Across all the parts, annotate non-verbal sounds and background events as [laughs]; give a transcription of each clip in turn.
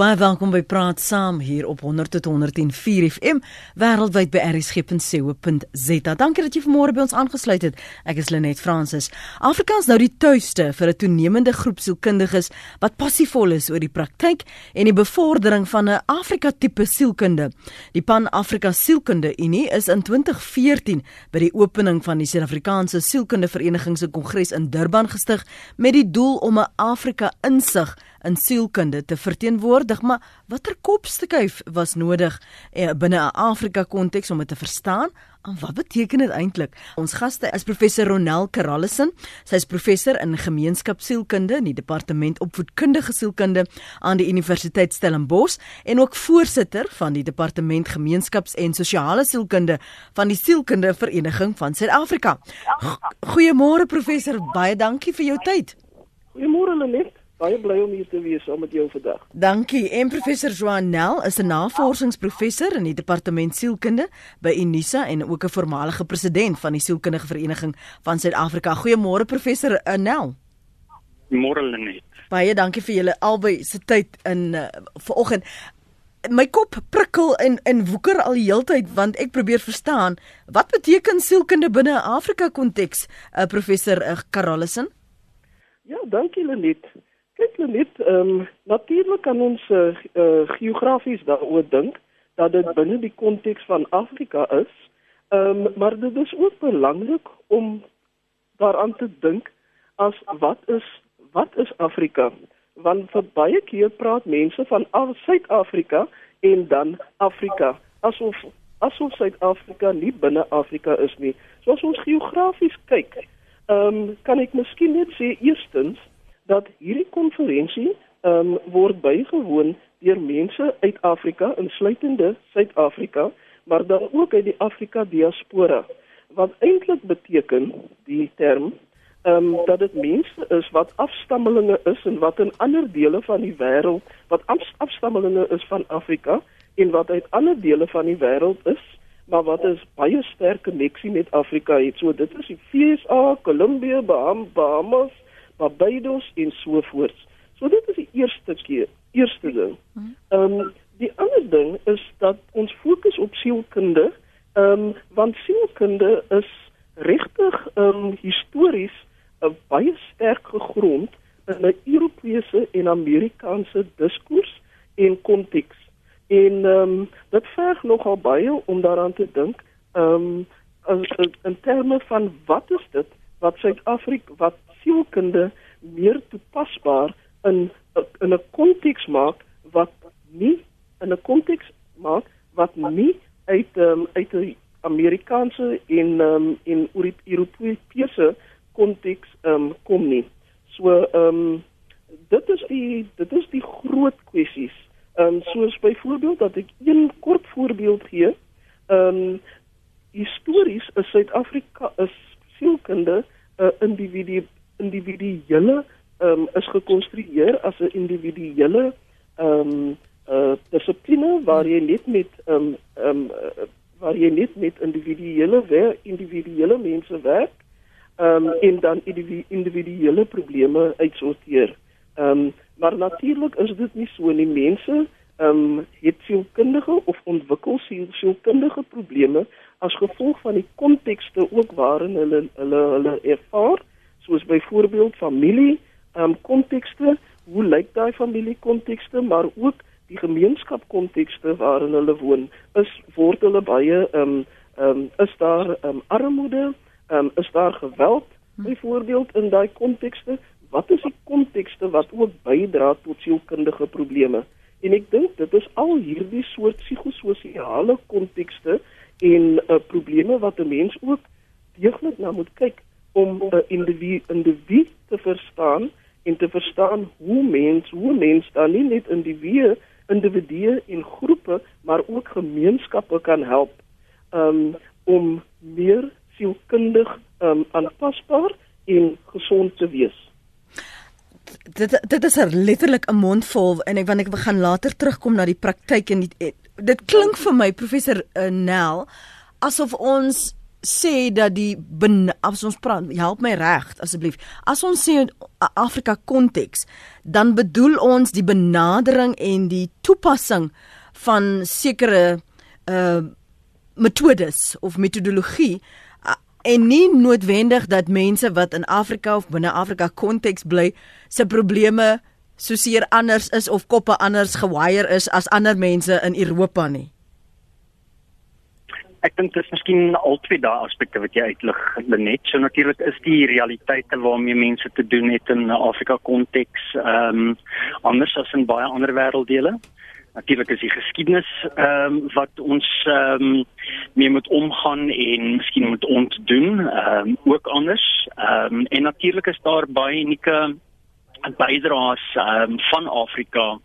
Baie welkom by Praat Saam hier op 100 tot 104 FM wêreldwyd by rsg.co.za. Dankie dat jy vanmôre by ons aangesluit het. Ek is Lenet Fransis. Afrika is nou die tuiste vir 'n toenemende groep sielkundiges wat passievol is oor die praktyk en die bevordering van 'n Afrika-tipe sielkunde. Die Pan-Afrika Sielkunde Unie is in 2014 by die opening van die Suid-Afrikaanse Sielkunde Vereniging se kongres in Durban gestig met die doel om 'n Afrika-insig in sielkunde te verteenwoordig, maar watter kopstukuif was nodig eh, binne 'n Afrika konteks om dit te verstaan? En wat beteken dit eintlik? Ons gaste is professor Ronel Karallison. Sy is professor in gemeenskapsielkunde in die departement opvoedkundige sielkunde aan die Universiteit Stellenbosch en ook voorsitter van die departement gemeenskaps- en sosiale sielkunde van die Sielkunde Vereniging van Suid-Afrika. Goeiemôre professor, baie dankie vir jou tyd. Goeiemôre Lenet. Baie bly om hier te wees saam met jou vandag. Dankie. En professor Joan Nel is 'n navorsingsprofessor in die departement sielkunde by Unisa en ook 'n voormalige president van die sielkundige vereniging van Suid-Afrika. Goeiemôre professor Nel. Môre Lenet. Baie dankie vir julle albei se tyd in uh, vanoggend. My kop prikkel en en woeker al die heeltyd want ek probeer verstaan wat beteken sielkunde binne 'n Afrika konteks, uh, professor uh, Karallison? Ja, dankie Lenet. Kyk net, ehm natuurlik kan ons uh, uh, geografies daaroor dink dat dit binne die konteks van Afrika is. Ehm um, maar dit is ook belangrik om daaraan te dink as wat is wat is Afrika? Want vir baie keer praat mense van Suid-Afrika en dan Afrika asof asof Suid-Afrika nie binne Afrika is nie. So as ons geografies kyk, ehm um, kan ek miskien net sê eerstens dat hierdie konferensie ehm um, word bygewoon deur mense uit Afrika, insluitende Suid-Afrika, maar dan ook uit die Afrika diaspora. Wat eintlik beteken die term ehm um, dat dit mense is wat afstammelinge is en wat in ander dele van die wêreld wat afstammelinge is van Afrika en wat uit ander dele van die wêreld is maar wat is baie sterk koneksie met Afrika het. So dit is die FSA, Kolumbie, Bahamas, Barbados en so voort. So dit is die eerste keer, eerste ding. Ehm um, die ander ding is dat ons fokus op sielkunde, ehm um, want sielkunde is regtig ehm um, histories uh, baie sterk gegrond in 'n Europese en Amerikaanse diskurs en konteks. En ehm um, dit verg nogal baie om daaraan te dink, ehm um, in terme van wat is dit wat Suid-Afrika wat sielkunde meer toepasbaar in in 'n konteks maak wat nie in 'n konteks maak wat nie uit um, uit 'n Amerikaanse en um, en Europese konteks um, kom nie. So ehm um, dit is die dit is die groot kwessies. Ehm um, soos byvoorbeeld dat ek een kort voorbeeld gee. Ehm um, histories is Suid-Afrika is sielkunde 'n uh, individu individuele ehm um, is gekonstrueer as 'n individuele ehm um, uh dissipline waar jy net met ehm um, ehm um, uh, waar jy net met individuele wer individuele mense werk ehm um, en dan individuele probleme uitsorteer. Ehm um, maar natuurlik is dit nie so nie mense ehm um, het sielkundige of ontwikkel sielkundige probleme as gevolg van die kontekste ook waarin hulle hulle hulle ervaar soos byvoorbeeld familie um kontekste hoe lyk daai familie kontekste maar ook die gemeenskap kontekste waarin hulle woon. Is word hulle baie um um is daar um armoede um is daar geweld hm. byvoorbeeld in daai kontekste? Wat is die kontekste wat ook bydra tot sielkundige probleme? En ek dink dit is al hierdie soort psigososiale kontekste en uh, probleme wat 'n mens ook deeglik na moet kyk om 'n individu individu te verstaan en te verstaan hoe mens hoe mens dan nie net individue individue en groepe maar ook gemeenskappe kan help um, om meer sielkundig um, aanpasbaar en gesond te wees. Dit dit is er letterlik 'n mond vol en ek want ek gaan later terugkom na die praktyk en die, dit klink vir my professor uh, Nel asof ons sê dat die as ons praat help my reg asseblief. As ons sê Afrika konteks dan bedoel ons die benadering en die toepassing van sekere uh metodes of metodologie uh, en nie noodwendig dat mense wat in Afrika of binne Afrika konteks bly se probleme soseer anders is of koppe anders gewire is as ander mense in Europa nie Ek dink dit is miskien altyd daai aspekte wat jy uitlig net. So natuurlik is die realiteite waarmee mense te doen het in Afrika konteks ehm um, anders as in baie ander wêrelddele. Natuurlik is die geskiedenis ehm um, wat ons ehm um, mee moet omgaan en miskien moet ontdoen ehm um, ook anders. Ehm um, en natuurlik is daar baie unieke bydraes um, van Afrika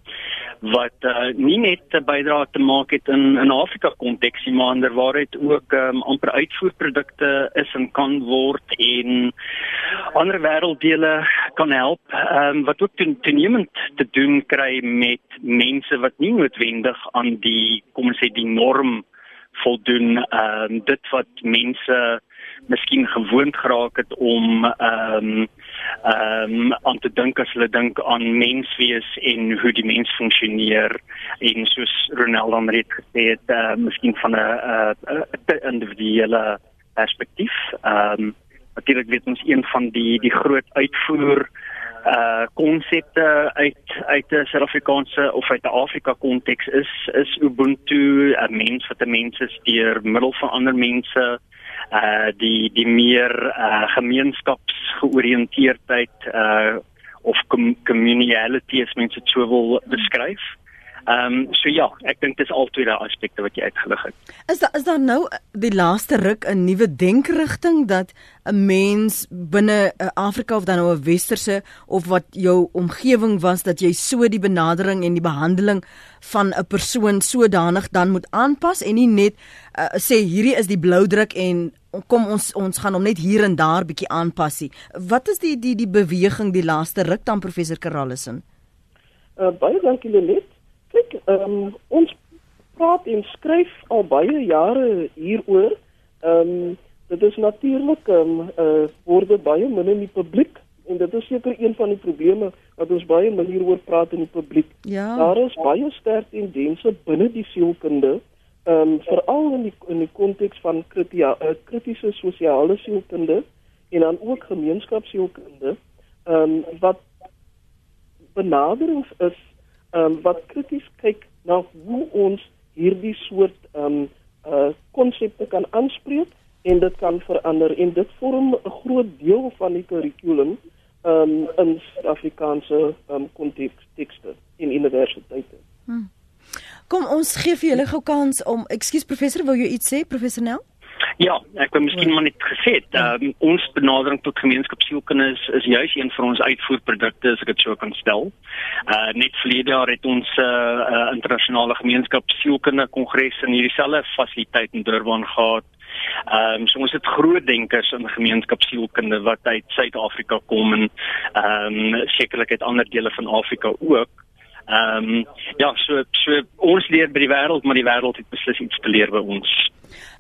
wat uh, nie net 'n bydrae te maak het in in Afrika konteks nie maar ander waar dit ook um, amper uitvoerprodukte is en kan word en ander wêrelddele kan help um, wat ook toenemend te doen kry met mense wat nie noodwendig aan die kom ons sê die norm voldoen um, dit wat mense miskien gewoond geraak het om ehm um, ehm um, aan te dink as hulle dink aan menswees en hoe die mens funksioneer. En soos Ronald dan reeds gesê het, uh, miskien van 'n 'n individuele perspektief. Ehm um, natuurlik weet ons een van die die groot uitvoer uh konsepte uit uit 'n Suid-Afrikaanse of uit 'n Afrika konteks is is Ubuntu, 'n mens wat 'n mens is deur middel van ander mense uh die die meer uh gemeenskapsgeoriënteerdheid uh of com communality as mense dit so wil beskryf. Ehm um, so ja, ek dink dis altyd daai aspekte wat jy uitgelig het. Is daar is daar nou die laaste ruk 'n nuwe denkrigting dat 'n mens binne Afrika of dan nou 'n westerse of wat jou omgewing was dat jy so die benadering en die behandeling van 'n persoon sodanig dan moet aanpas en nie net uh, sê hierdie is die blou druk en kom ons ons gaan hom net hier en daar bietjie aanpassie. Wat is die die die beweging die laaste ruk dan professor Karalison? Uh, baie dankie Lenet. Kyk, um, ons praat en skryf al baie jare hieroor. Ehm um, dit is natuurlik ehm um, uh, word baie min in die publiek en dit is seker een van die probleme wat ons baie min hieroor praat in die publiek. Ja. Daar is baie sterk tendense binne die sielkunde ehm um, veral in die in die konteks van kritia, uh, kritiese sosiale sielkunde en dan ook gemeenskapsielkunde ehm um, wat benaderings is ehm um, wat krities kyk na hoe ons hierdie soort ehm um, uh konsepte kan aanspreek en dit kan verander en dit vorm 'n groot deel van die kurrikulum um, in Afrikaanse ehm um, konteks tekste in universiteite. Hmm. Kom ons gee vir julle gou kans om Ekskuus professor, wil jy iets sê professor Nel? Ja, ek wou miskien maar net gesê het, um, ons benadering tot gemeenskapsielkunde is, is juis een van ons uitvoerprodukte as ek dit so kan stel. Uh net verlede jaar het ons 'n uh, uh, internasionale gemeenskapsielkunde kongres in hierdie selfe fasiliteit in Durban gehad. Ehm um, so ons het groot denkers in gemeenskapsielkunde wat uit Suid-Afrika kom en ehm um, sekerlik uit ander dele van Afrika ook. Ehm um, ja, so so ons leer by die wêreld, maar die wêreld het beslis iets te leer by ons.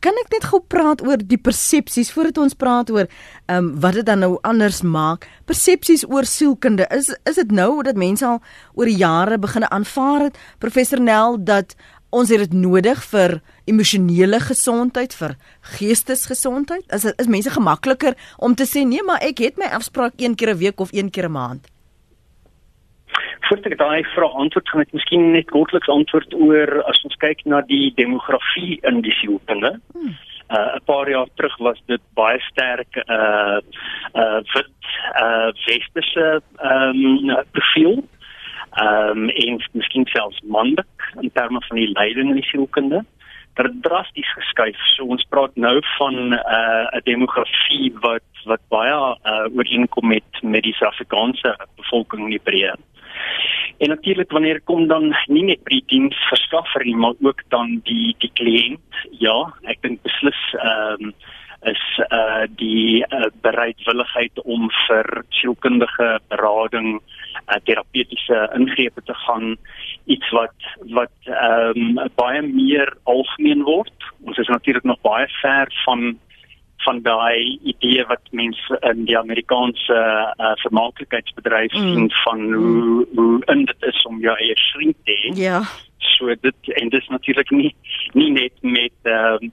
Kan ek net gou praat oor die persepsies voordat ons praat oor ehm um, wat dit dan nou anders maak? Persepsies oor sielkunde. Is is dit nou dat mense al oor jare begine aanvaar het professor Nel dat ons het dit nodig vir emosionele gesondheid, vir geestesgesondheid? Is is mense gemakliker om te sê nee, maar ek het my afspraak een keer 'n week of een keer 'n maand? Voordat ek daai vraag antwoord, gaan ek miskien net kortliks antwoord oor as ons kyk na die demografie in die sielkunde. Hmm. Uh 'n paar jaar terug was dit baie sterk uh uh vir uh westerse ehm um, profiel. Ehm um, en miskien selfs manlik in terme van die leiding in die sielkunde. Dit het drasties geskuif. So ons praat nou van 'n uh, 'n demografie wat wat baie uh ooreenkom met met die Suid-Afrikaanse bevolking in die breë. En natuurlik wanneer kom dan nie net by die diensverskaffer nie, maar ook dan die die kliënt. Ja, ek dink beslis ehm um, is uh die uh, bereidwilligheid om vir sielkundige berading, uh, terapeutiese ingrepe te gaan iets wat wat ehm um, baie meer algemeen word. Ons is natuurlik nog baie ver van van daai idee wat mense in die Amerikaanse uh, vermaaklikheidsbedryf mm. sien van hoe hoe in dit is om jou eie vriend te hê. Ja so dit en dis natuurlik nie nie net met ehm um,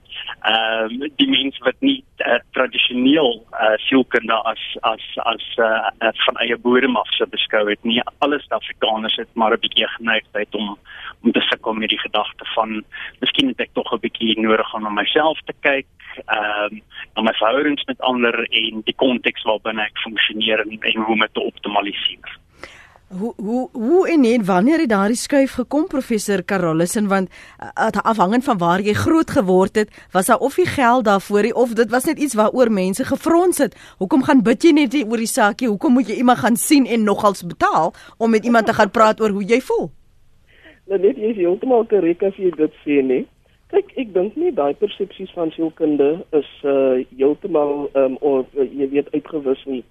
ehm um, die mense wat nie uh, tradisioneel uh, sielkunde as as as uh, van eie bodem af se beskou het nie alles Afrikaners het maar 'n bietjie geneigtheid om om te sukkel met die gedagte van miskien het ek tog 'n bietjie nodig om na myself te kyk ehm um, na my verhoudings met ander en die konteks waarbinne ek funksioneer en, en hoe om dit te optimaliseer. Hoe hoe hoe en net wanneer het daardie skuif gekom professor Carolussen want uh, afhangend van waar jy groot geword het was daar of jy geld daarvoor of dit was net iets waaroor mense gefrons het. Hoekom gaan bid jy net oor die saakie hoekom moet jy iemand gaan sien en nogals betaal om met iemand te gaan praat oor hoe jy voel Nou net jy is heeltemal korrek as jy dit sê nee kyk ek dink nie daai persepsies van sielkunde is uh, heeltemal um, of uh, jy weet uitgewis nie.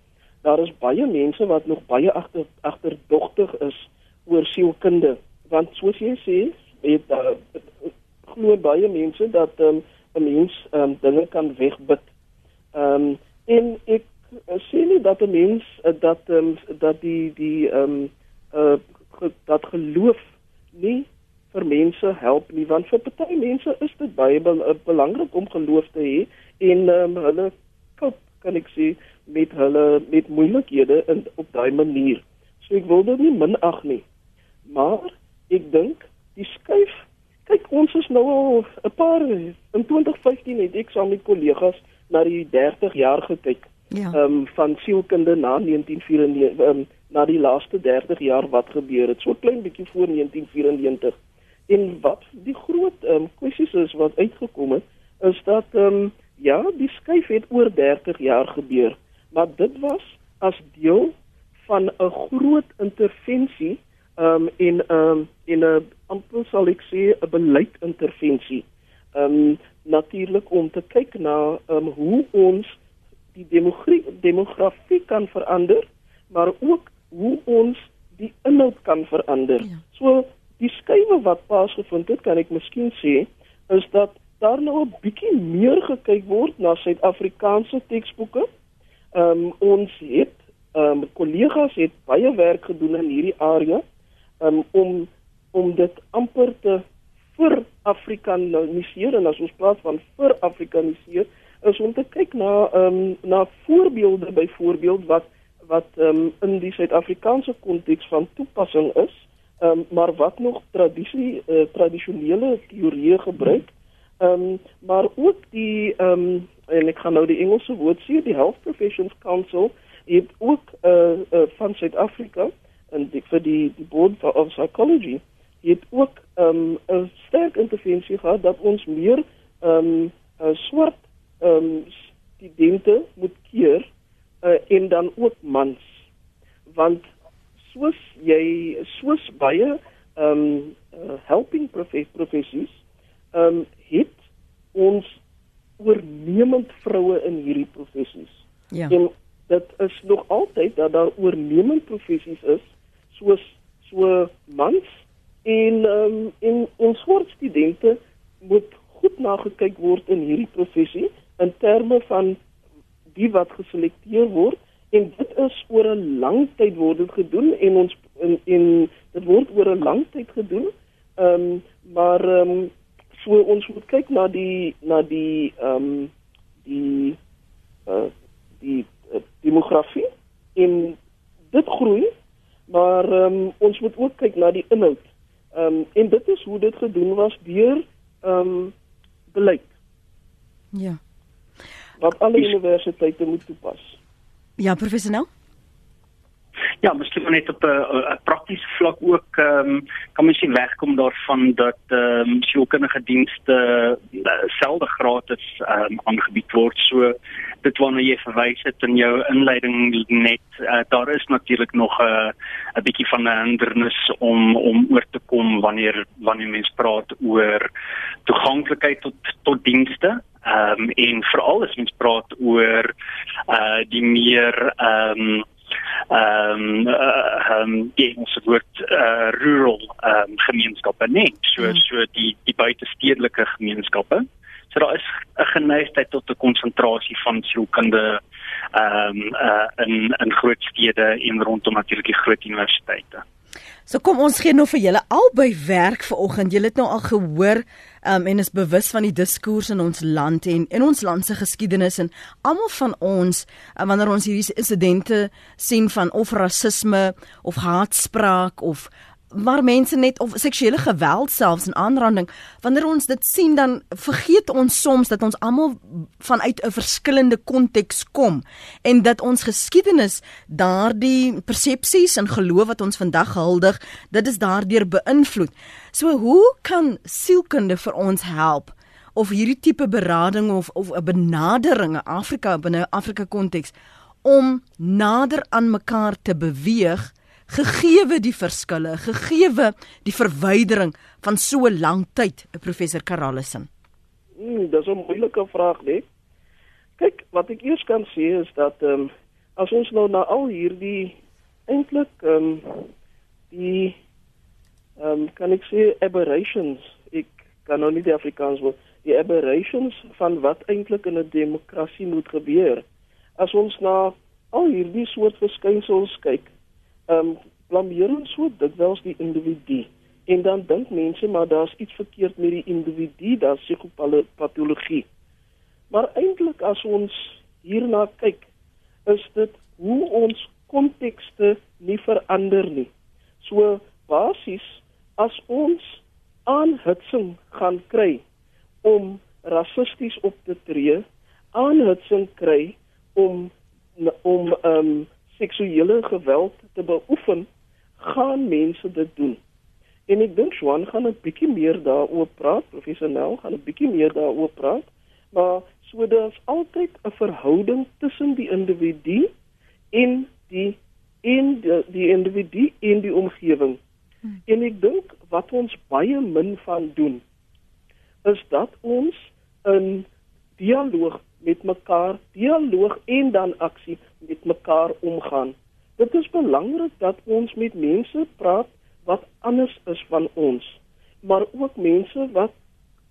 Daar is baie mense wat nog baie agter agterdogtig is oor sielkunde. Want soos jy sê het daar uh, glo baie mense dat um, 'n mens um, dinge kan wegbid. Ehm um, en ek uh, sê nie dat 'n mens uh, dat um, dat die die ehm um, uh, ge, dat geloof nie vir mense help nie want vir party mense is dit baie be belangrik om geloof te hê en um, hulle koop kan ek sê met hulle met moeilikhede in op daai manier. So ek wil dit nie minag nie. Maar ek dink die skuif kyk ons is nou al 'n paar in 2015 het ek saam met kollegas na die 30 jaar gekyk. Ja. Ehm um, van sielkunde na 1994 ehm um, na die laaste 30 jaar wat gebeur het. So klein bietjie voor 1994. En wat die groot ehm um, kwessies is wat uitgekom het is dat ehm um, ja, die skuif het oor 30 jaar gebeur maar dit was as deel van 'n groot intervensie um in 'n um, in 'n amper sal ek sê 'n beleidintervensie. Um natuurlik om te kyk na um hoe ons die demografie demografie kan verander, maar ook hoe ons die inhoud kan verander. Ja. So die skuwe wat plaasgevind het, kan ek miskien sê, is dat daar nou 'n bietjie meer gekyk word na Suid-Afrikaanse teksboeke Ehm um, ons het ehm um, kollegas het baie werk gedoen in hierdie area um, om om dit amper te vir Afrikaniseer en as ons praat van vir Afrikaniseer is om te kyk na ehm um, na voorbeelde byvoorbeeld wat wat ehm um, in die Suid-Afrikaanse konteks van toepassing is, ehm um, maar wat nog tradisie uh, tradisionele teorieë gebruik. Ehm um, maar ook die ehm um, en ek gaan nou die Engelse woord sê, die Health Professions Council het ook uh, uh van Suid-Afrika en die vir die die Board of Psychology het ook um 'n sterk intervensie gehad dat ons meer um 'n swart um studente moet keer uh en dan ook mans want soos jy soos baie um uh, helping professies um het ons oornemend vroue in hierdie professies. Ja. En dit is nog altyd dat daar oornemend professies is soos so mans en ehm um, en ons swart studente moet goed nagekyk word in hierdie professie in terme van die wat geselekteer word en dit is oor 'n lang tyd word dit gedoen en ons en, en dit word oor 'n lang tyd gedoen. Ehm um, maar ehm um, So ons moet kyk na die na die ehm um, die uh, die uh, demografie en dit groei, maar um, ons moet ook kyk na die inhoud. Ehm um, en dit is hoe dit gedoen was deur ehm um, beleid. Ja. Wat alle universiteite moet toepas. Ja, professor nou? Ja, miskien net op 'n praktiese vlak ook ehm um, kan mens nie wegkom daarvan dat ehm um, sielkundige dienste uh, selde gratis ehm um, aangebied word. So dit waarna jy verwys het in jou inleiding net uh, daar is natuurlik nog 'n uh, 'n bietjie van 'n hindernis om om oor te kom wanneer wanneer mens praat oor toeganklikheid tot tot dienste. Ehm um, en veral as mens praat oor uh die meer ehm um, ehm um, uh, um, die ons woord uh, rural ehm um, gemeenskappe net so mm. so die die buitestedelike gemeenskappe So daar is 'n geneigtheid tot 'n konsentrasie van sielkunde ehm um, uh, in in groot stede en rondom natuurlik die groot universiteite. So kom ons gee nou vir julle albei werk vanoggend. Julle het nou al gehoor um, en is bewus van die diskurs in ons land en in ons land se geskiedenis en almal van ons uh, wanneer ons hierdie insidente sien van of rasisme of haatspraak of maar mense net of seksuele geweld selfs en aanranding wanneer ons dit sien dan vergeet ons soms dat ons almal vanuit 'n verskillende konteks kom en dat ons geskiedenis daardie persepsies en geloof wat ons vandag huldig dit is daardeur beïnvloed. So hoe kan sielkunde vir ons help of hierdie tipe berading of of 'n benadering in Afrika binne Afrika konteks om nader aan mekaar te beweeg gegeewe die verskille, gegeewe die verwydering van so lank tyd, professor Karallison? Hmm, dis 'n moeilike vraag, né? Kyk, wat ek eers kan sê is dat ehm um, as ons nou na al hierdie eintlik ehm um, die ehm um, kan ek sê aberrations, ek kan nou nie die Afrikaans woord, die aberrations van wat eintlik in 'n demokrasie moet gebeur. As ons na al hierdie soort verskynsels kyk, ehm um, blameer ons so dikwels die individu en dan dink mense maar daar's iets verkeerd met die individu, daar's psigopatologie. Maar eintlik as ons hierna kyk, is dit hoe ons kontekste nie verander nie. So basies as ons aanhitsing gaan kry om rassisties op te tree, aanhitsing kry om om ehm um, seksuele geweld te beoefen, gaan mense dit doen. En ek dink Juan gaan 'n bietjie meer daaroor praat, professor Nel gaan 'n bietjie meer daaroor praat, maar so daar's altyd 'n verhouding tussen die individu en die in die, die individu in die omgewing. Hmm. En ek dink wat ons baie min van doen is dat ons 'n dialoog met mekaar, dialoog en dan aksie met mekaar omgaan. Dit is belangrik dat ons met mense praat wat anders is van ons, maar ook mense wat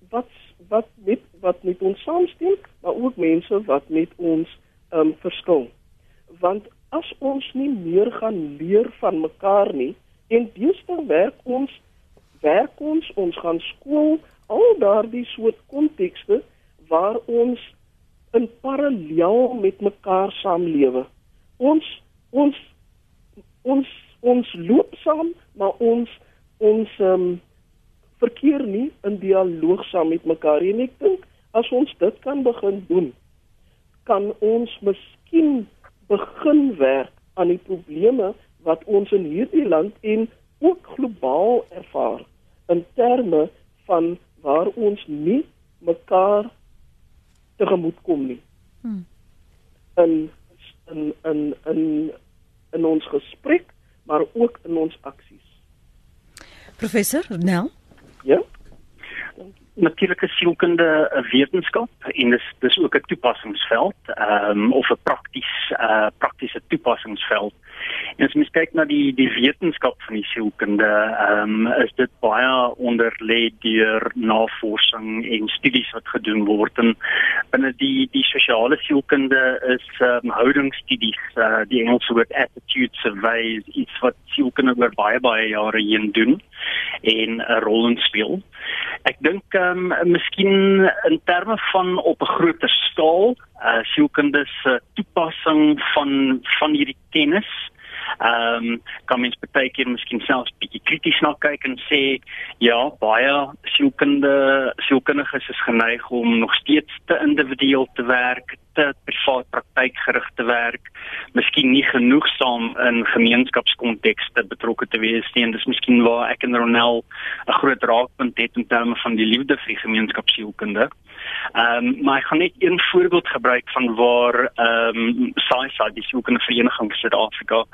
wat wat met wat met ons saamstem, maar ook mense wat met ons ehm um, verskil. Want as ons nie meer gaan leer van mekaar nie en deesdae werk ons werk ons ons gaan skool al daardie soort kontekste waar ons in parallel met mekaar saamlewe. Ons ons ons ons loop saam, maar ons ons um, verkeer nie in dialoog saam met mekaar nie. Ek dink as ons dit kan begin doen, kan ons miskien begin werk aan die probleme wat ons in hierdie land en ook globaal ervaar in terme van waar ons nie mekaar tegemoet kom nie. Hmm. In in in in in ons gesprek, maar ook in ons aksies. Professor Nel? Ja. Natuurlike sielkunde 'n wetenskap en dis dis ook 'n toepassingsveld, ehm um, of 'n prakties uh praktiese toepassingsveld. En as mens kyk na die die wetenskap van die sielkunde, ehm um, is dit baie onderlê deur navorsing en studies wat gedoen word en binne die die sosiale sielkunde is ehm um, houdingsstudies, uh, die Engelse woord attitude surveys, iets wat sielkunde oor baie baie jare heen doen en 'n rol speel. Ek dink ehm um, miskien in terme van op 'n groter skaal, uh sielkunde se toepassing van van hierdie kennis. Ehm um, kan mens baie keer miskien selfs bietjie krities na kyk en sê ja, baie sielkunde sielkundiges is geneig om nog steeds te individueel te werk, te privaat praktykgerigte werk, miskien nie genoegsaam in gemeenskapskontekste betrokke te wees nie. En dis miskien waar ek en Ronel 'n groot raakpunt het in terme van die liefde vir gemeenskapsielkunde. Ehm um, maar ek gaan net een voorbeeld gebruik van waar ehm um, SAISA die sielkundige vereniging in Suid-Afrika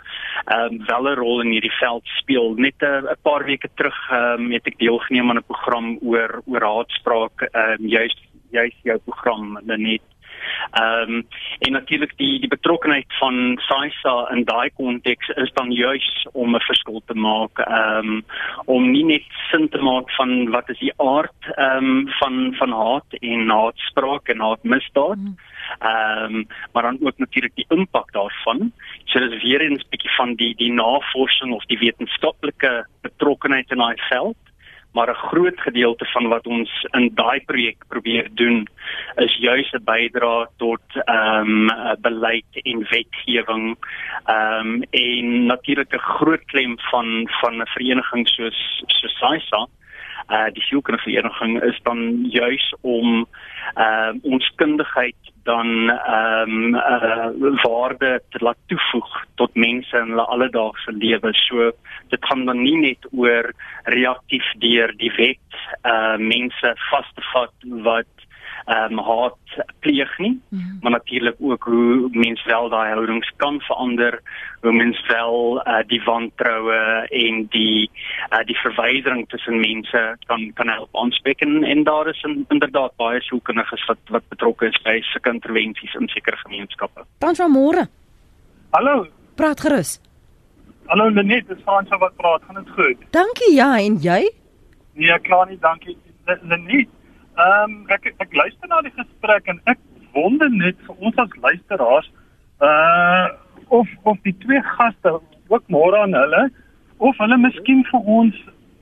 ehm um, wel 'n rol in hierdie veld speel. Net 'n paar weke terug ehm um, het ek deelgeneem aan 'n program oor oor haatspraak ehm um, juist juist jou program net Ehm um, en natuurlik die die betrokkenheid van SAISA in daai konteks is dan juis om 'n verskil te maak ehm um, om nie net sin te maak van wat is die aard ehm um, van van haat en haatspraak en haatmisdaad. Mm. Ehm um, maar dan ook natuurlik die impak daarvan. So dis weer eens 'n bietjie van die die navorsing of die wetenskaplike betrokkenheid in daai veld maar 'n groot gedeelte van wat ons in daai projek probeer doen is juis 'n bydrae tot ehm um, beleid en wetgewing. Ehm um, en natuurlik 'n groot klem van van 'n vereniging soos Socisa uh die sielkundige is dan juis om ehm uh, ons kundigheid dan ehm um, uh waarde te laat toevoeg tot mense in hulle alledaagse lewe. So dit gaan dan nie net oor reaktief deur die wet uh mense vas te vat wat ehm um, haat pleeg nie, mm -hmm. maar natuurlik ook hoe mens wel daai houdings kan verander, hoe mens wel uh, die wantroue en die uh, die verwydering tussen mense kan kan help aanspreek en, en daar is in, inderdaad baie sielkundiges wat wat betrokke is by sulke intervensies in sekere gemeenskappe. Tans môre. Hallo. Praat gerus. Hallo Lenet, dis Frans wat praat. Gaan dit goed? Dankie ja, en jy? Nee, klaar nie, dankie. Lenet, Ehm um, ek ek luister na die gesprek en ek wonder net vir ons as luisteraars uh of of die twee gaste ook môre aan hulle of hulle miskien vir ons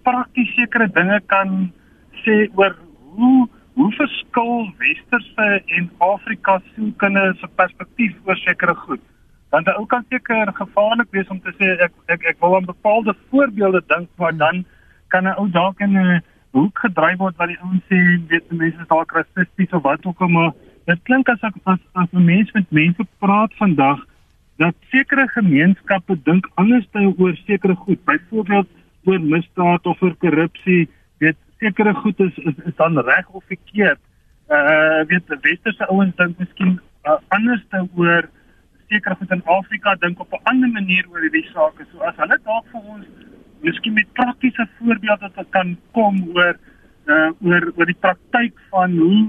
prakties sekere dinge kan sê oor hoe hoe verskil westerse en Afrika se kinders se perspektief oor sekere goed. Want 'n ou kan seker gevaarlik wees om te sê ek ek ek wil aan bepaalde voorbeelde dink maar dan kan 'n ou dalk in 'n hoek gedryf word wat die ouens sê weet mense is dalk rassisties of wat ook al maar dit klink as ek as as 'n mens met mense praat vandag dat sekere gemeenskappe dink anders oor sekere goed byvoorbeeld oor misdaad of oor korrupsie weet sekere goed is is, is dan reg of verkeerd. Uh weet westerse ouens dink miskien uh, anders oor sekere goed in Afrika dink op 'n ander manier oor hierdie sake so as hulle dalk vir ons miskien met praktiese voorbeelde wat kan kom oor uh oor oor die praktyk van hoe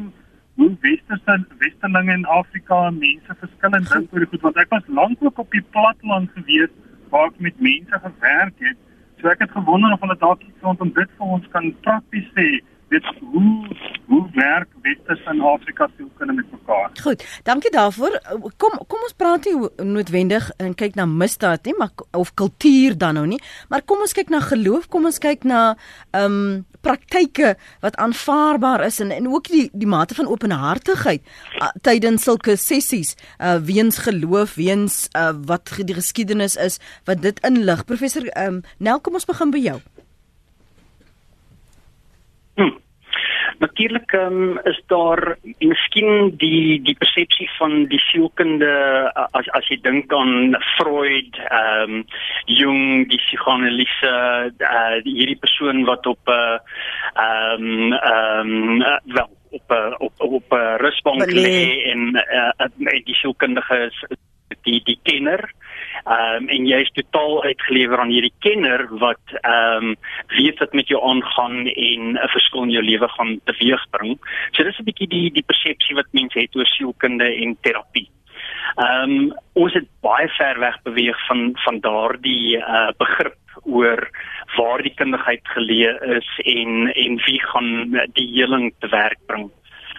hoe westerse westerlinge in Afrika mense verskillend dink oor goed want ek was lank ook op die platteland gewees waar ek met mense gewerk het. So ek het gewonder of hulle dalk iets rondom dit vir ons kan prakties sê dit hoe hoe werk Wes en Afrika se kunde met mekaar. Goed, dankie daarvoor. Kom kom ons praat nie noodwendig en kyk na misdaad nie, maar of kultuur dan nou nie, maar kom ons kyk na geloof, kom ons kyk na ehm um, praktyke wat aanvaarbaar is en en ook die die mate van openhartigheid uh, tydens sulke sessies uh weens geloof, weens uh wat die geskiedenis is wat dit inlig. Professor ehm um, Nel, kom ons begin by jou. Hmm. Natuurlik um, is daar miskien die die persepsie van die sielkunde as as jy dink aan Freud, ehm um, Jung, die psiganalise, uh, hierdie persoon wat op 'n uh, ehm ehm uh, wel op op op 'n rusbank lê en uh, die sielkundige is die die kenner Ehm um, en jy is totaal uitgelewer aan hierdie kenner wat ehm um, weet wat met jou aangaan en 'n verskil in jou lewe gaan teweegbring. So dis 'n bietjie die die persepsie wat mense het oor sielkunde en terapie. Ehm um, ons het baie ver weg beweeg van van daardie uh, begrip oor waar die kundigheid geleë is en en wie gaan die heling te werk bring.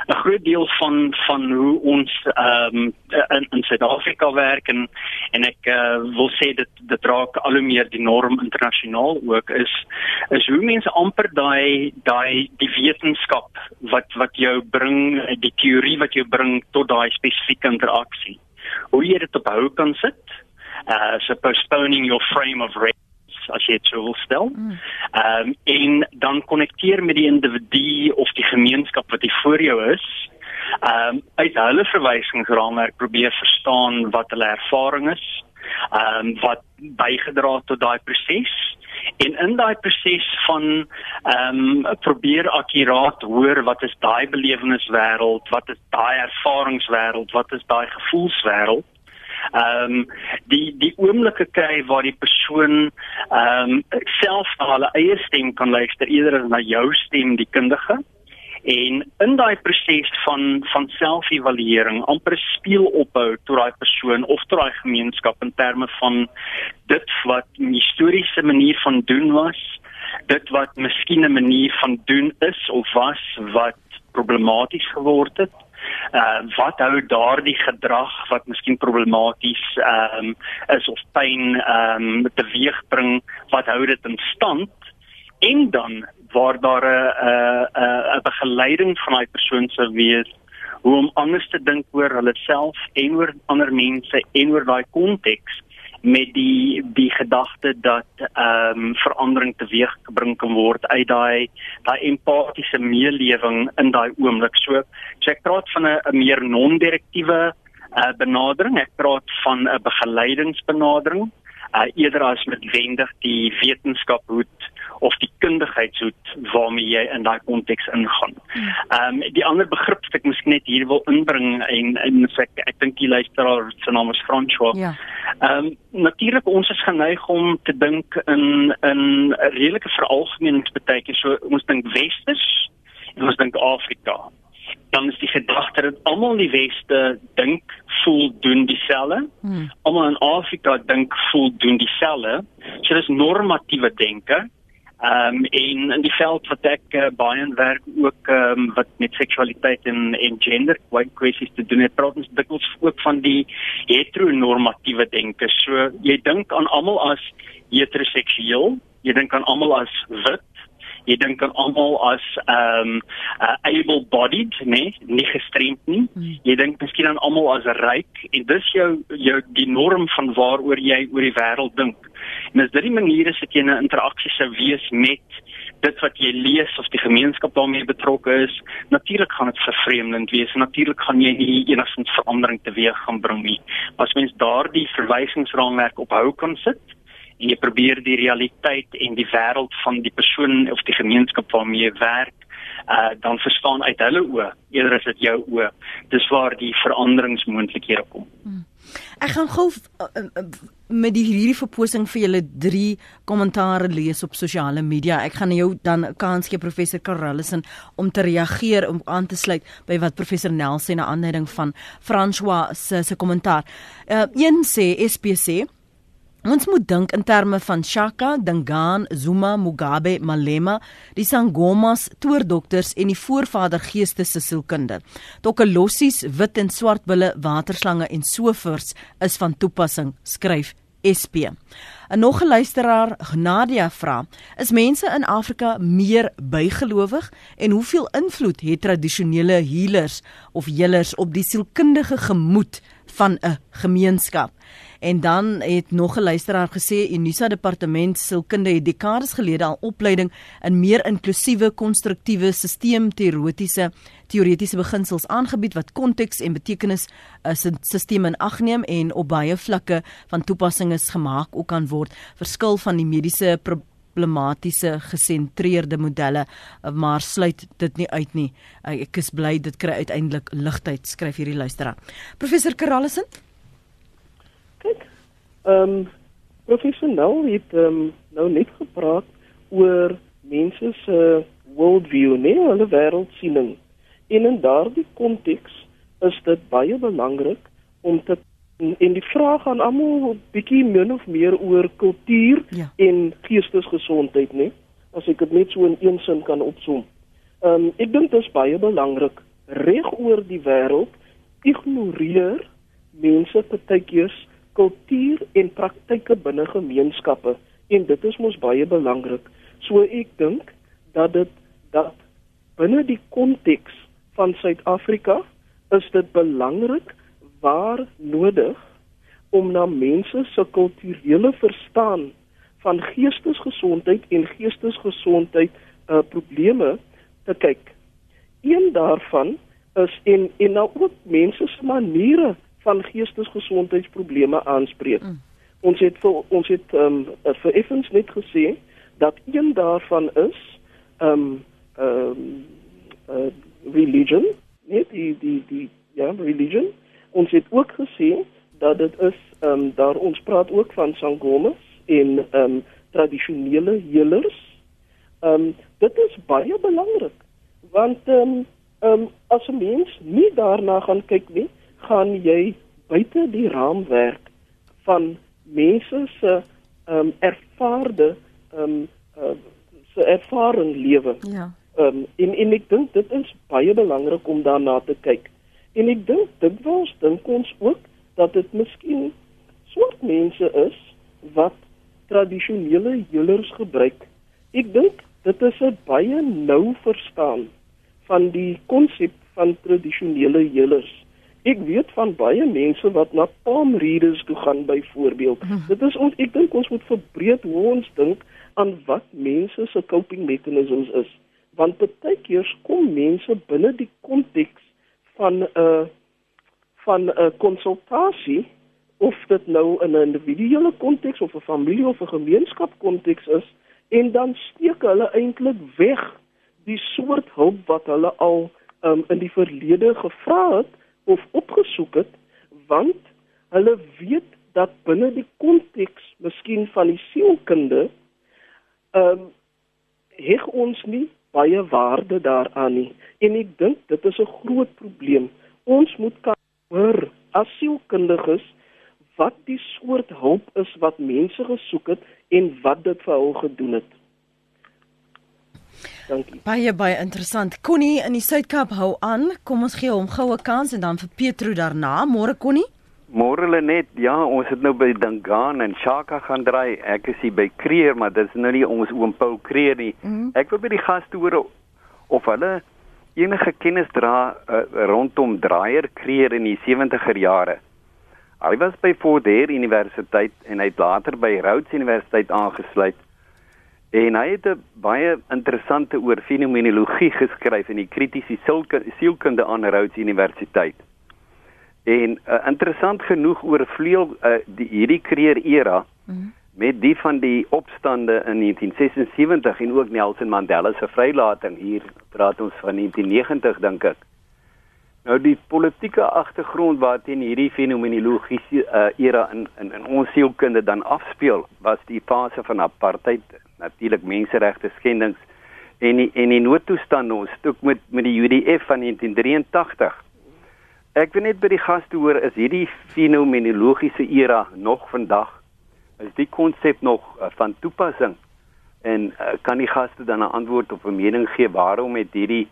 'n groot deel van van hoe ons ehm um, in in Suid-Afrika werk en en ek uh, wil sê dit dit raak al hoe meer die norm internasionaal ook is is hoe mense amper daai daai die wetenskap wat wat jou bring die teorie wat jou bring tot daai spesifieke interaksie. Hoe jy dit op hou kan sit uh so postponing your frame of reference as jy dit sou wil stel. Mm. Ehm um, en dan konnekteer met die individu of die gemeenskap wat hier voor jou is. Ehm um, uit hulle verwysingsraamwerk probeer verstaan wat hulle ervaring is. Ehm um, wat bygedra het tot daai proses en in daai proses van ehm um, probeer akkuraat hoor wat is daai beleweniswêreld, wat is daai ervaringswêreld, wat is daai gevoelswêreld ehm um, die die oomblikke kry waar die persoon ehm um, self na hulle eie stem kan luister eerder as na jou stem die kundige. En in daai proses van van selfevaluering, amper speel ophou tot daai persoon of tot daai gemeenskap in terme van dit wat 'n historiese manier van doen was, dit wat miskien 'n manier van doen is of was wat problematies geword het uh wat hou daardie gedrag wat miskien problematies ehm um, is of pyn ehm um, teweegbring wat hou dit in stand? En dan waar daar 'n 'n begeleiding van daai persoon sou wees hoe om anders te dink oor hulle self en oor ander mense en oor daai konteks met die die gedagte dat ehm um, verandering teweeggebring kan word uit daai daai empatiese meelewing in daai oomblik. So, so ek praat van 'n meer non-direktiewe uh, benadering. Ek praat van 'n begeleidingsbenadering uh, eerder as met wendig die wetenskap hoed of die kundigheidshoed waarmee jy in daai konteks ingaan. Ehm um, die ander begrip wat ek miskien net hier wil inbring en en ek ek dink die luisteraar se naam is François. Ja. Ehm um, natuurlik ons is geneig om te dink in in 'n redelike veralgemeningspartytjie so ons dink westers en ons dink Afrika dan is die gedagte dat almal in die weste dink voel doen dieselfde. Hmm. Almal in Afrika dink voel doen dieselfde. So dis normatiewe denke. Ehm um, en in die veld wat ek uh, baie in werk ook ehm um, wat met seksualiteit en en gender kwessies te doen het, praat ons dikwels ook van die heteronormatiewe denke. So jy dink aan almal as heteroseksueel, jy dink aan almal as wit, jy dink aan almal as ehm um, uh, able bodied nê nee, nie gestremd nie hmm. jy dink miskien aan almal as ryk en dis jou jou die norm van waaroor jy oor die wêreld dink en as dit die manier is dat jy 'n interaksie sou wees met dit wat jy lees of die gemeenskap waarmee jy betrokke is. Natuurlik gaan dit vervreemdend wees natuurlik gaan jy nie enigsins verandering teweeg gaan bring nie. As mens daardie verwysingsraamwerk ophou kan sit en jy probeer die realiteit en die wêreld van die persoon of die gemeenskap waarmee jy werk uh dan verstaan uit hulle oë. Eerder as dit jou oë. Dis waar die veranderingsmoontlikhede kom. Hmm. ek gaan gou uh, uh, met die hierdie verposing vir julle drie kommentare lees op sosiale media. Ek gaan jou dan kans gee professor Karallison om te reageer om aan te sluit by wat professor Nel sê na aanleiding van François se se kommentaar. Uh, een sê SPC Ons moet dink in terme van Shaka, Dingaan, Zuma, Mugabe, Malema, die Sangomas, toordokters en die voorvader geeste se sielkunde. Tokkelossies, wit en swart bulle, waterslange en sovoorts is van toepassing, skryf SP. 'n Nog 'n luisteraar, Nadia vra: Is mense in Afrika meer bygelowig en hoeveel invloed het tradisionele healers of helers op die sielkundige gemoed van 'n gemeenskap? En dan het nog 'n luisteraar gesê Unisa departement sielkunde het dekades gelede al opleiding in meer inklusiewe konstruktiewe sisteemteoretiese teoretiese beginsels aangebied wat konteks en betekenis 'n uh, stelsel in ag neem en op baie vlakke van toepassing is gemaak ook kan word. Verskil van die mediese problematiese gesentreerde modelle maar sluit dit nie uit nie. Ek is bly dit kry uiteindelik ligtheid skryf hierdie luisteraar. Professor Karallison Kyk, ehm um, professioneel het ehm um, nou net gepraat oor mense se worldview, nee, hulle wêreldsiening. En in daardie konteks is dit baie belangrik om te en die vraag aan almal 'n bietjie min of meer oor kultuur ja. en geestesgesondheid, nee, as ek dit net so in een sin kan opsom. Ehm um, ek dink dit is baie belangrik reg oor die wêreld ignoreer mense partykeers kultuur en praktyke binne gemeenskappe en dit is mos baie belangrik. So ek dink dat dit dat binne die konteks van Suid-Afrika is dit belangrik waar nodig om na mense se kulturele verstaan van geestesgesondheid en geestesgesondheid uh, probleme te kyk. Een daarvan is en en nou ook mense se maniere van geestesgesondheidsprobleme aanspreek. Mm. Ons het vir ons het ehm um, vir effens net gesê dat een daarvan is ehm um, ehm um, uh, religion, net die die die ja, religion. Ons het ook gesê dat dit is ehm um, daar ons praat ook van sangomas en ehm um, tradisionele healers. Ehm um, dit is baie belangrik Want ehm um, ehm um, as 'n mens nie daarna gaan kyk nie, gaan jy buite die raamwerk van mense se um, ervaarde um, uh, se ervaring lewe. Ja. Um, en en ek dink dit is baie belangrik om daarna te kyk. En ek dink dit was dink ons ook dat dit miskien swart mense is wat tradisionele healers gebruik. Ek dink dit is 'n baie nou verstaan van die konsep van tradisionele healers. Ek weet van baie mense wat na palm readers toe gaan byvoorbeeld. Hmm. Dit is ons ek dink ons moet verbreed hoe ons dink aan wat mense se coping mechanisms is. Want baie keer kom mense binne die konteks van 'n uh, van 'n uh, konsultasie of dit nou in 'n individuele konteks of 'n familie of 'n gemeenskap konteks is en dan steek hulle eintlik weg die soort hulp wat hulle al um, in die verlede gevra het of opgesoek het want hulle weet dat binne die konteks miskien van die sielkunde ehm um, heg ons nie baie waarde daaraan nie. En ek dink dit is 'n groot probleem. Ons moet kan hoor as sielkundiges wat die soort hulp is wat mense gesoek het en wat dit vir hulle gedoen het Dankie. Baie baie interessant. Connie in die Suid-Kaap hou aan. Kom ons gee hom goue kans en dan vir Petro daarna. Môre Connie. Môre Lenet. Ja, ons het nou by Dangan en Shaka gaan draai. Ek is hier by Kreer, maar dit is nou nie ons oom Paul Kreer nie. Mm -hmm. Ek wil by die gaste hoor of hulle enige kennis dra uh, rondom Draaier Kreer in die 70er jare. Hy was by Fort Hare Universiteit en hy het later by Rhodes Universiteit aangesluit. En hy het 'n baie interessante oor fenomenologie geskryf in die kritiese sielkunde aan Rhodes Universiteit. En uh, interessant genoeg oor vleuel uh, die hierdie kreer era mm -hmm. met die van die opstande in 1976 en ook Nelson Mandela se vrylating hier praat ons van 1990 dink ek. Nou die politieke agtergrond waarteen hierdie fenomenologiese uh, era in, in in ons sielkunde dan afspeel was die fase van apartheid natuurlik menseregte skendings. En die, en die noodtoestand ons ook met met die UDF van 1983. Ek wil net by die gaste hoor is hierdie fenomenologiese era nog vandag? Is die konsep nog uh, van toepassing? En uh, kan die gaste dan 'n antwoord op 'n mening gee waarom het hierdie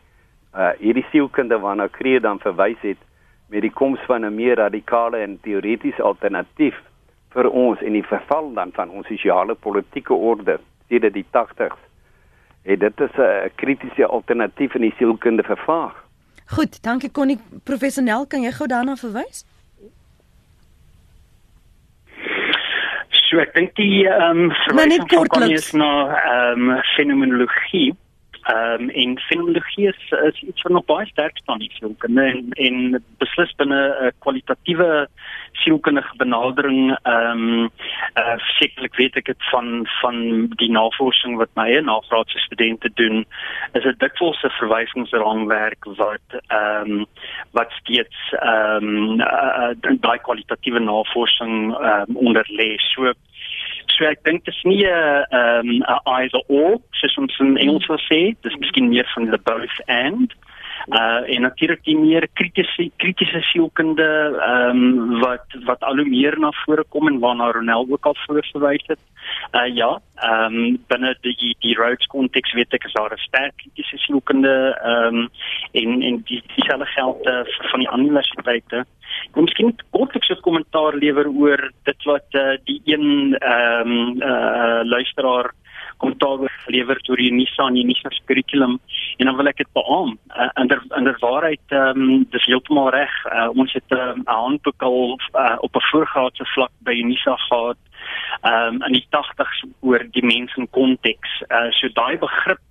uh, hierdie sielkunde waarna Kree dan verwys het met die koms van 'n meer radikale en teoretiese alternatief vir ons en die verval dan van ons sosiale politieke orde sedert die 80s. En dit is 'n kritiese alternatief in die sielkunde vervaag. Goed, dankie Connie. Professor Nel, kan jy gou daarna verwys? So ek dink die ehm um, verwysing van Connie is na ehm um, fenomenologie ehm um, en fenomenologie is, is iets wat nog baie sterk staan in sielkunde en en beslis binne 'n kwalitatiewe sielkundige benadering ehm um, uh, sekerlik weet ek dit van van die navorsing wat my eie nagraadse studente doen is dit dikwels 'n verwysingsraamwerk wat ehm um, wat steeds ehm um, uh, daai kwalitatiewe navorsing ehm um, onder lê. So So ek dink dit is nie 'n ehm 'n either or soos ons in Engels sou sê, dis miskien meer van the both and. Uh en natuurlik die meer kritiese kritiese sielkunde ehm um, wat wat al hoe meer na vore kom en waarna Ronel ook al vroeër verwys het. Uh ja, ehm um, binne die die Rhodes konteks weet ek is daar 'n sterk kritiese sielkunde ehm um, en en die dieselfde geld uh, van die ander universiteite. Kom miskien kortliks 'n kommentaar lewer oor dit wat uh, die een ehm um, uh luisteraar kommentaar gelewer oor die die Unisa kurrikulum en dan wil ek dit beamoen. Uh, in der in der waarheid ehm um, dis heeltemal reg. Uh, ons het 'n um, handboek al uh, op 'n voorgraadse vlak by Unisa gehad ehm um, in die 80s oor die mens in konteks. Uh, so daai begrip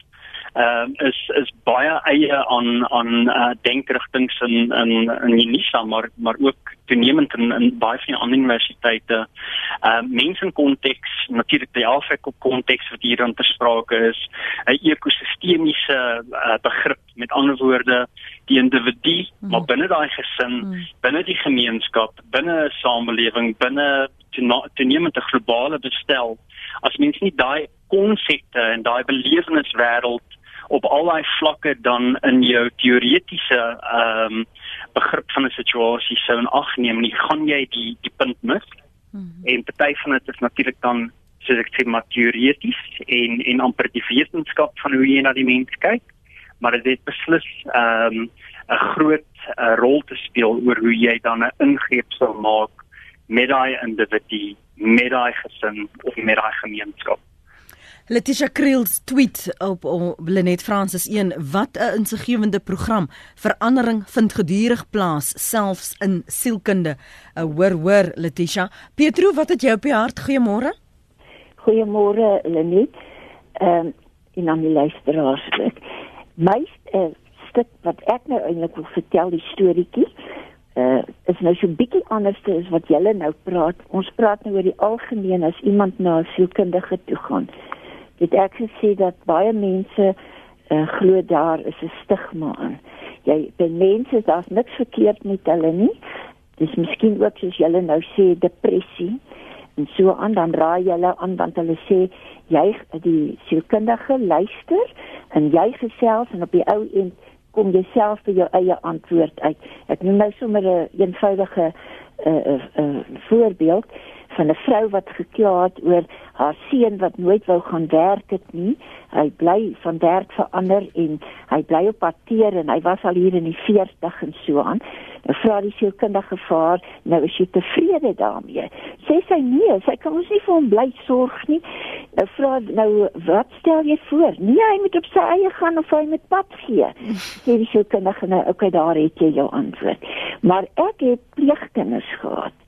ehm uh, is is baie eie aan aan uh, denkrigtinge in in in Unisa maar maar ook toenemend in in baie van die ander universiteite. Ehm uh, mense in konteks, natuurlik die Afrika konteks wat hier aan ter sprake is, 'n ekosistemiese uh, begrip met ander woorde die individu, mm. maar binne daai gesin, mm. binne die gemeenskap, binne 'n samelewing, binne toenemend 'n globale bestel. As mens nie daai konsepte en daai beleweniswêreld op al daai vlakke dan in jou teoretiese ehm um, begrip van 'n situasie sou in ag neem, nie gaan jy die die punt mis. Hmm. En party van dit is natuurlik dan soos ek sê maar teoreties en en amper die wetenskap van hoe jy na die mens kyk, maar dit het beslis ehm um, 'n groot uh, rol te speel oor hoe jy dan 'n ingreep sal maak met daai individu, met daai gesin of met daai gemeenskap. Letitia Kriels tweet op, op Lenet Francis 1 wat 'n insiggewende program verandering vind gedurig plaas selfs in sielkunde. Uh, hoor hoor Letitia. Petro, wat het jou op die hart? Goeiemôre. Goeiemôre Lenet. Ehm um, en aan die luisteraars. My uh, stuk wat ek nou eintlik wil vertel die storieetjie uh is nou so bietjie anders as wat julle nou praat. Ons praat nou oor die algemeen as iemand na 'n sielkundige toe gaan. Dit ek gesê dat baie mense uh glo daar is 'n stigma aan. Jy by mense daar's niks verkeerd met hulle nie. Dis miskien ook soos julle nou sê depressie en so aan dan raai julle aan want hulle sê jy die sielkundige luister en jy gesels en op die ou end kom jy self vir jou eie antwoord uit. Ek noem nou sommer 'n een eenvoudige 'n uh, uh, uh, voorbeeld van 'n vrou wat gekla het oor haar seun wat nooit wou gaan werk het nie. Hy bly van werk verander en hy bly op pateer en hy was al hier in die 40 en so aan. Nou vra die sielkundige vaar, nou is jy tevrede daarmee? Sê sy nee, sy kan ons nie vir hom bly sorg nie. Nou vra nou wat stel jy voor? Nee, hy moet op sy eie gaan of hy met pad gee. Sê die sielkundige nou, okay, daar het jy jou antwoord. Maar ek het pleegkinders gehad.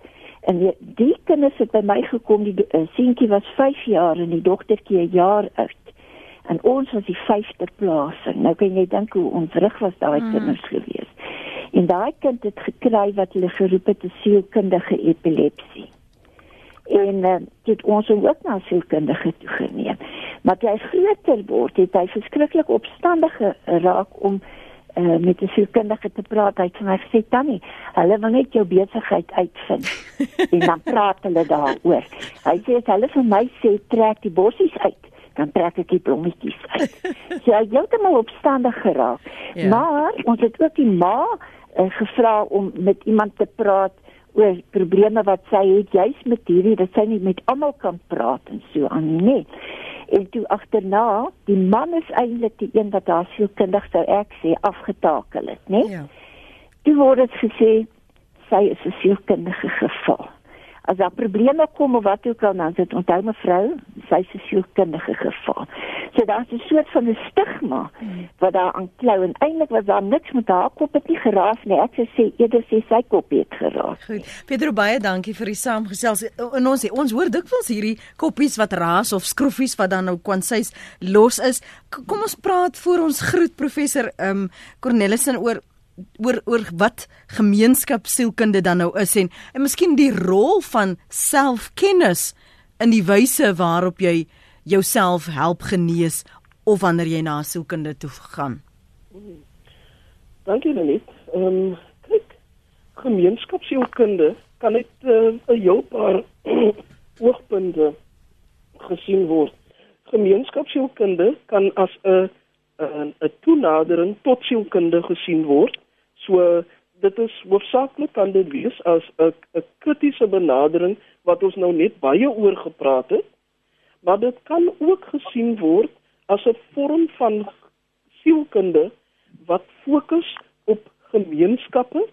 En die, die kinders het by my gekom, die uh, seentjie was 5 jaar en die dogtertjie 'n jaar oud. En ons was die 5de plasing. Nou kan jy dink hoe ontwrig was daai hmm. kinders gewees. En daai kind het gekry wat hulle geroep het 'n sielkundige epilepsie. En uh, dit ons ook na sielkundige toe geneem. Maar jy groter word, het hy verskriklik opstandig geraak om uh, met 'n sielkundige te praat. Hy het vir my gesê, "Tannie, hulle wil net jou besigheid uitvind." [laughs] en dan praat hulle daaroor. Hy sê as hulle vir my sê trek die bossies uit, dan trek ek die blommetjies uit. [laughs] so hy het heeltemal opstandig geraak. Ja. Maar ons het ook die ma uh, gevra om met iemand te praat oor probleme wat sy het juis met hierdie dat sy nie met almal kan praat en so aan nie. En toe agterna, die man is eintlik die een wat daar sielkundig sou ek sê afgetakel het, né? Ja. Toe word dit gesê sy is 'n sielkundige geval as daar probleme kom of wat ook al dan sit onthou mevrou sy se sielkundige geval. So daar's 'n soort van 'n stigma wat daar aan klou en eintlik was daar niks met haar kop het nie geraas nie. Ek sê eerder sê sy kop het geraas. Goed. Pedro baie dankie vir die saamgesels. En ons ons hoor dikwels hierdie koppies wat raas of skroefies wat dan nou kwansies los is. Kom ons praat voor ons groet professor ehm um, Cornelissen oor oor oor wat gemeenskapsielkunde dan nou is en en miskien die rol van selfkennis in die wyse waarop jy jouself help genees of wanneer jy na sielkunde toe gaan. Dankie Lenet. Ehm um, kyk gemeenskapsielkunde kan net uh, 'n heel paar [clears throat] oogpunte gesien word. Gemeenskapsielkunde kan as 'n 'n 'n toenadering tot sielkunde gesien word So dit is hoofsaaklik kan dit wees as 'n 'n kritiese benadering wat ons nou net baie oor gepraat het. Maar dit kan ook gesien word as 'n vorm van sielkunde wat fokus op gemeenskappe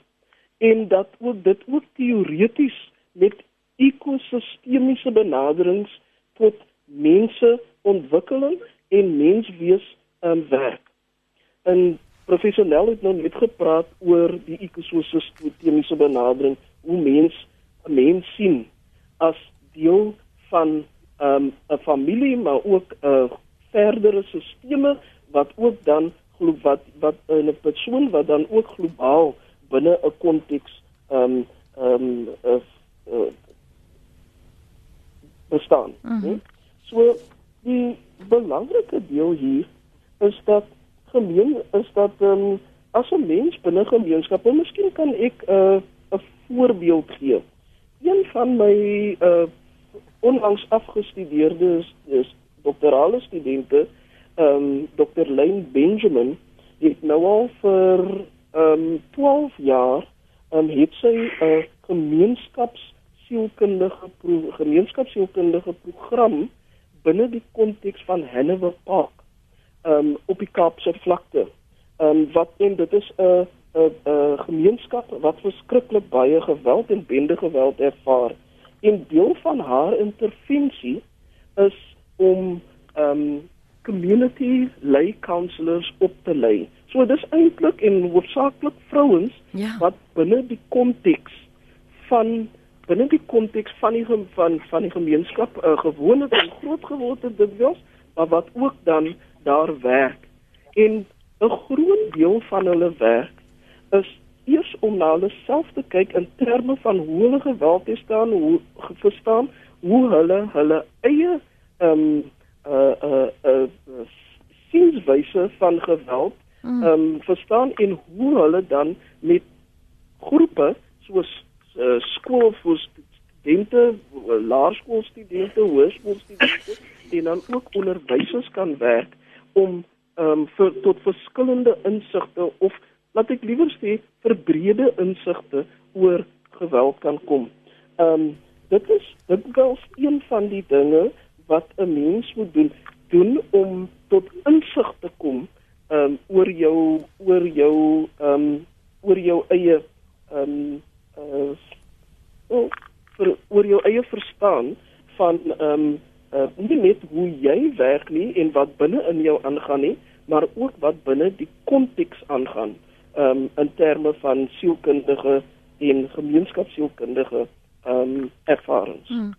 en dat ook dit ook teoreties met ekosistemiese benaderings tot mense ontwikkeling en menswees um, werk. En professioneel het nou net gepraat oor die ekosistemiese benadering hoe mens 'n mens sien as deel van ehm, 'n um, familie maar ook 'n uh, verdere sisteme wat ook dan glo wat wat 'n persoon wat dan ook globaal binne 'n konteks ehm um, ehm um, uh, uh, bestaan. Mm -hmm. So die belangrike deel hier is dat gemeen is dat ehm um, as 'n mens binne gemeenskappe, miskien kan ek 'n uh, 'n voorbeeld gee. Een van my uh onlangs afgestudeerdes is doktorale studente ehm um, Dr. Lane Benjamin het nou al vir ehm um, 12 jaar ehm um, het sy 'n uh, gemeenskapsielkundige pro gemeenskapsielkundige program binne die konteks van Hanover Park um, op die Kaapse vlakte. Ehm um, wat en dit is 'n 'n 'n gemeenskap wat verskriklik baie geweld en bende geweld ervaar. En deel van haar intervensie is om ehm um, community lay counselors op te lei. So dis eintlik en hoofsaaklik vrouens Ja. wat binne die konteks van binne die konteks van die van van die gemeenskap uh, gewoonlik en groot geword het dikwels, maar wat ook dan daar werk. En 'n groot deel van hulle werk is eers om na hulle self te kyk in terme van hoe hulle geweld te staan, hoe verstaan hoe hulle hulle eie ehm um, uh uh uh sienswyse van geweld ehm um, verstaan en hoe hulle dan met groepe soos uh, skool vir studente, uh, laerskoolstudente, hoërskoolstudente [laughs] en dan ook onderwysers kan werk om ehm um, vir tot verskillende insigte of laat ek liewer sê verbrede insigte oor geweld kan kom. Ehm um, dit is dit was een van die dinge wat 'n mens moet doen doen om tot insig te kom ehm um, oor jou oor jou ehm um, oor jou eie ehm um, uh, oh, vir oor jou eie verstaan van ehm um, uh, nie net hoe jy werk nie en wat binne in jou aangaan nie, maar ook wat binne die konteks aangaan um, in terme van sielkundige en gemeenskapsielkundige ehm um, ervarings. Hmm.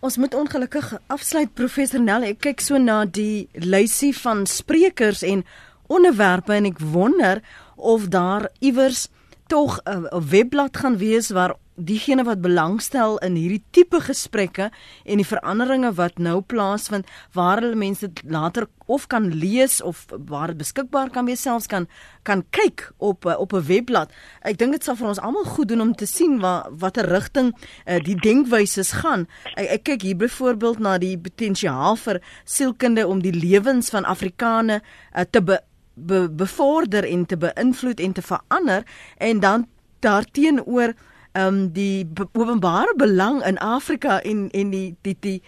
Ons moet ongelukkig afsluit professor Nel. Ek kyk so na die lysie van sprekers en onderwerpe en ek wonder of daar iewers tog 'n webblad gaan wees waar diegene wat belangstel in hierdie tipe gesprekke en die veranderinge wat nou plaasvind waar hulle mense later of kan lees of waar dit beskikbaar kan wees selfs kan kan kyk op eh, op 'n webblad. Ek dink dit sal vir ons almal goed doen om te sien waar watter rigting uh, die denkwyses gaan. Ek, ek kyk hier byvoorbeeld na die potensiaal vir sielkunde om die lewens van Afrikane uh, te be, be, bevorder en te beïnvloed en te verander en dan daarteenoor um, die openbare belang in Afrika en en die die die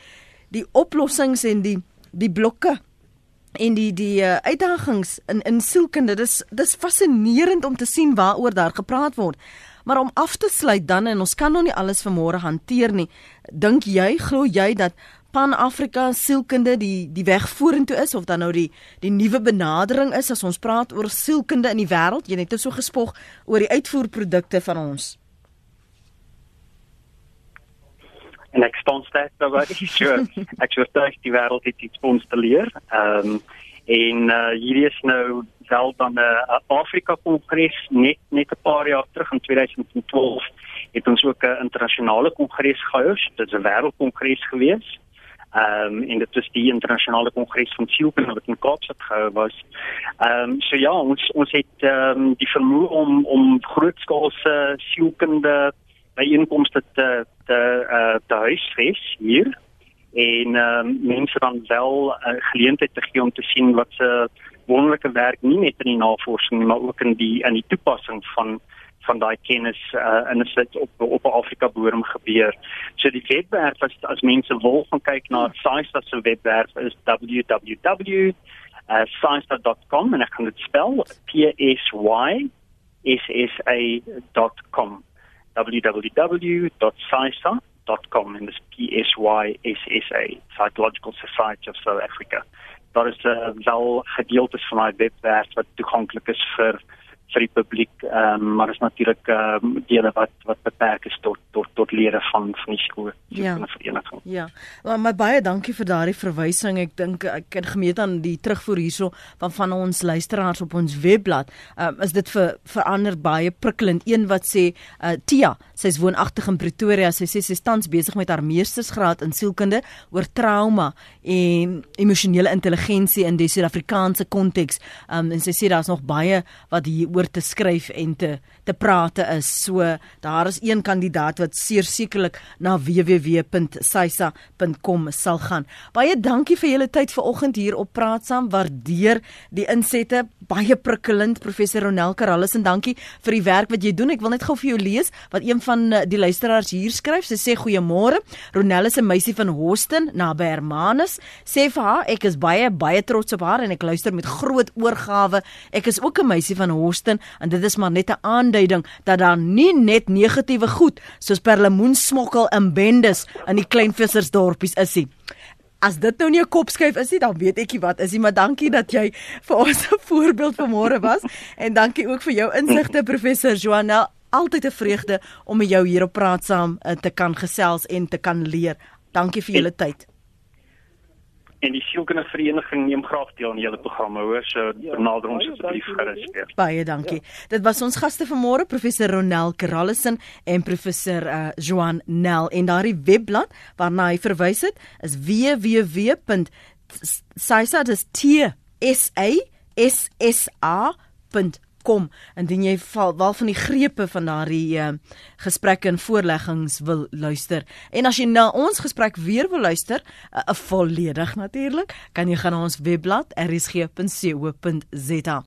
die oplossings en die die blokke en die die uh, uitdagings in in sielkunde dis dis fascinerend om te sien waaroor daar gepraat word. Maar om af te sluit dan en ons kan nog nie alles vanmôre hanteer nie. Dink jy glo jy dat Pan-Afrika sielkunde die die weg vorentoe is of dan nou die die nuwe benadering is as ons praat oor sielkunde in die wêreld? Jy het net so gespog oor die uitvoerprodukte van ons. En ek staan sterk daarby. [laughs] So ek sou sê die wêreld het iets vir ons te leer. Ehm um, en uh, hierdie is nou wel dan 'n uh, Afrika kongres net net 'n paar jaar terug in 2012 het ons ook 'n internasionale kongres gehou. Dit is 'n wêreldkongres gewees. Ehm um, en dit is die internasionale kongres van sielkunde wat in Kaapstad gehou was. Ehm um, so ja, ons ons het ehm um, die vermoë om om grootskaalse sielkunde byeenkomste te te uh, te huisves hier en um, mense dan wel 'n uh, geleentheid te gee om te sien wat se wonderlike werk nie net in die navorsing maar ook in die in die toepassing van van daai kennis uh, in 'n sit op op Afrika bodem gebeur. So die webwerf as as mense wil gaan kyk na SciSA se webwerf is www uh, en ek kan dit spel P S Y S S A.com www.sisa.com en dis P S Y S S A Psychological Society of South Africa. Daar is uh, wel gedeeltes van daai webwerf wat toeganklik is vir vir die publiek, um, maar is natuurlik um, dele wat wat beperk is tot tot tot lede van van die skool Ja. van die vereniging. Ja, maar, maar baie dankie vir daardie verwysing. Ek dink ek het gemeet aan die terugvoer hierso van van ons luisteraars op ons webblad. Um, is dit vir verander baie prikkelend. Een wat sê uh, Tia, sy's woonagtig in Pretoria. Sy sê sy is tans besig met haar meestersgraad in sielkunde oor trauma en emosionele intelligensie in die Suid-Afrikaanse konteks. Um, en sy sê daar's nog baie wat hier oor te skryf en te te prate is. So daar is een kandidaat wat sekerlik na www.saisa.com sal gaan. Baie dankie vir julle tyd vanoggend hier op Praat Saam. Waardeer die insette. Baie prikkelend professor Ronel Karallis en dankie vir die werk wat jy doen. Ek wil net gou vir jou lees wat een van eh, die luisteraars hier skryf. Sy sê goeiemôre. Ronel is 'n meisie van Houston naby Hermanus. Sê vir haar ek is baie baie trots op haar en ek luister met groot oorgawe. Ek is ook 'n meisie van Houston en dit is maar net 'n aanduiding dat daar nie net negatiewe goed soos perlemoensmokkel in bendes in die kleinvissersdorpies is nie. As dit nou nie 'n kopskuif is nie, dan weet ek nie wat is nie, maar dankie dat jy vir ons [laughs] 'n voorbeeld vanmôre was en dankie ook vir jou insigte professor Joanel. Altyd 'n vreugde om met jou hier op praat saam eh, te kan gesels en te kan leer. Dankie vir julle tyd en die sielkundige neem graag deel aan julle programme hoor. So ja, benader ons asseblief gerus baie dankie. Ja. dit was ons gaste vanmôre professor Ronel Karallison en professor uh, Joan Nel. En daardie webblad waarna hy verwys het is www.saisa.t s a s s a kom indien jy val wel van die grepe van daardie uh, gesprekke en voorleggings wil luister. En as jy na ons gesprek weer wil luister, 'n uh, volledig natuurlik, kan jy gaan na ons webblad rsg.co.za.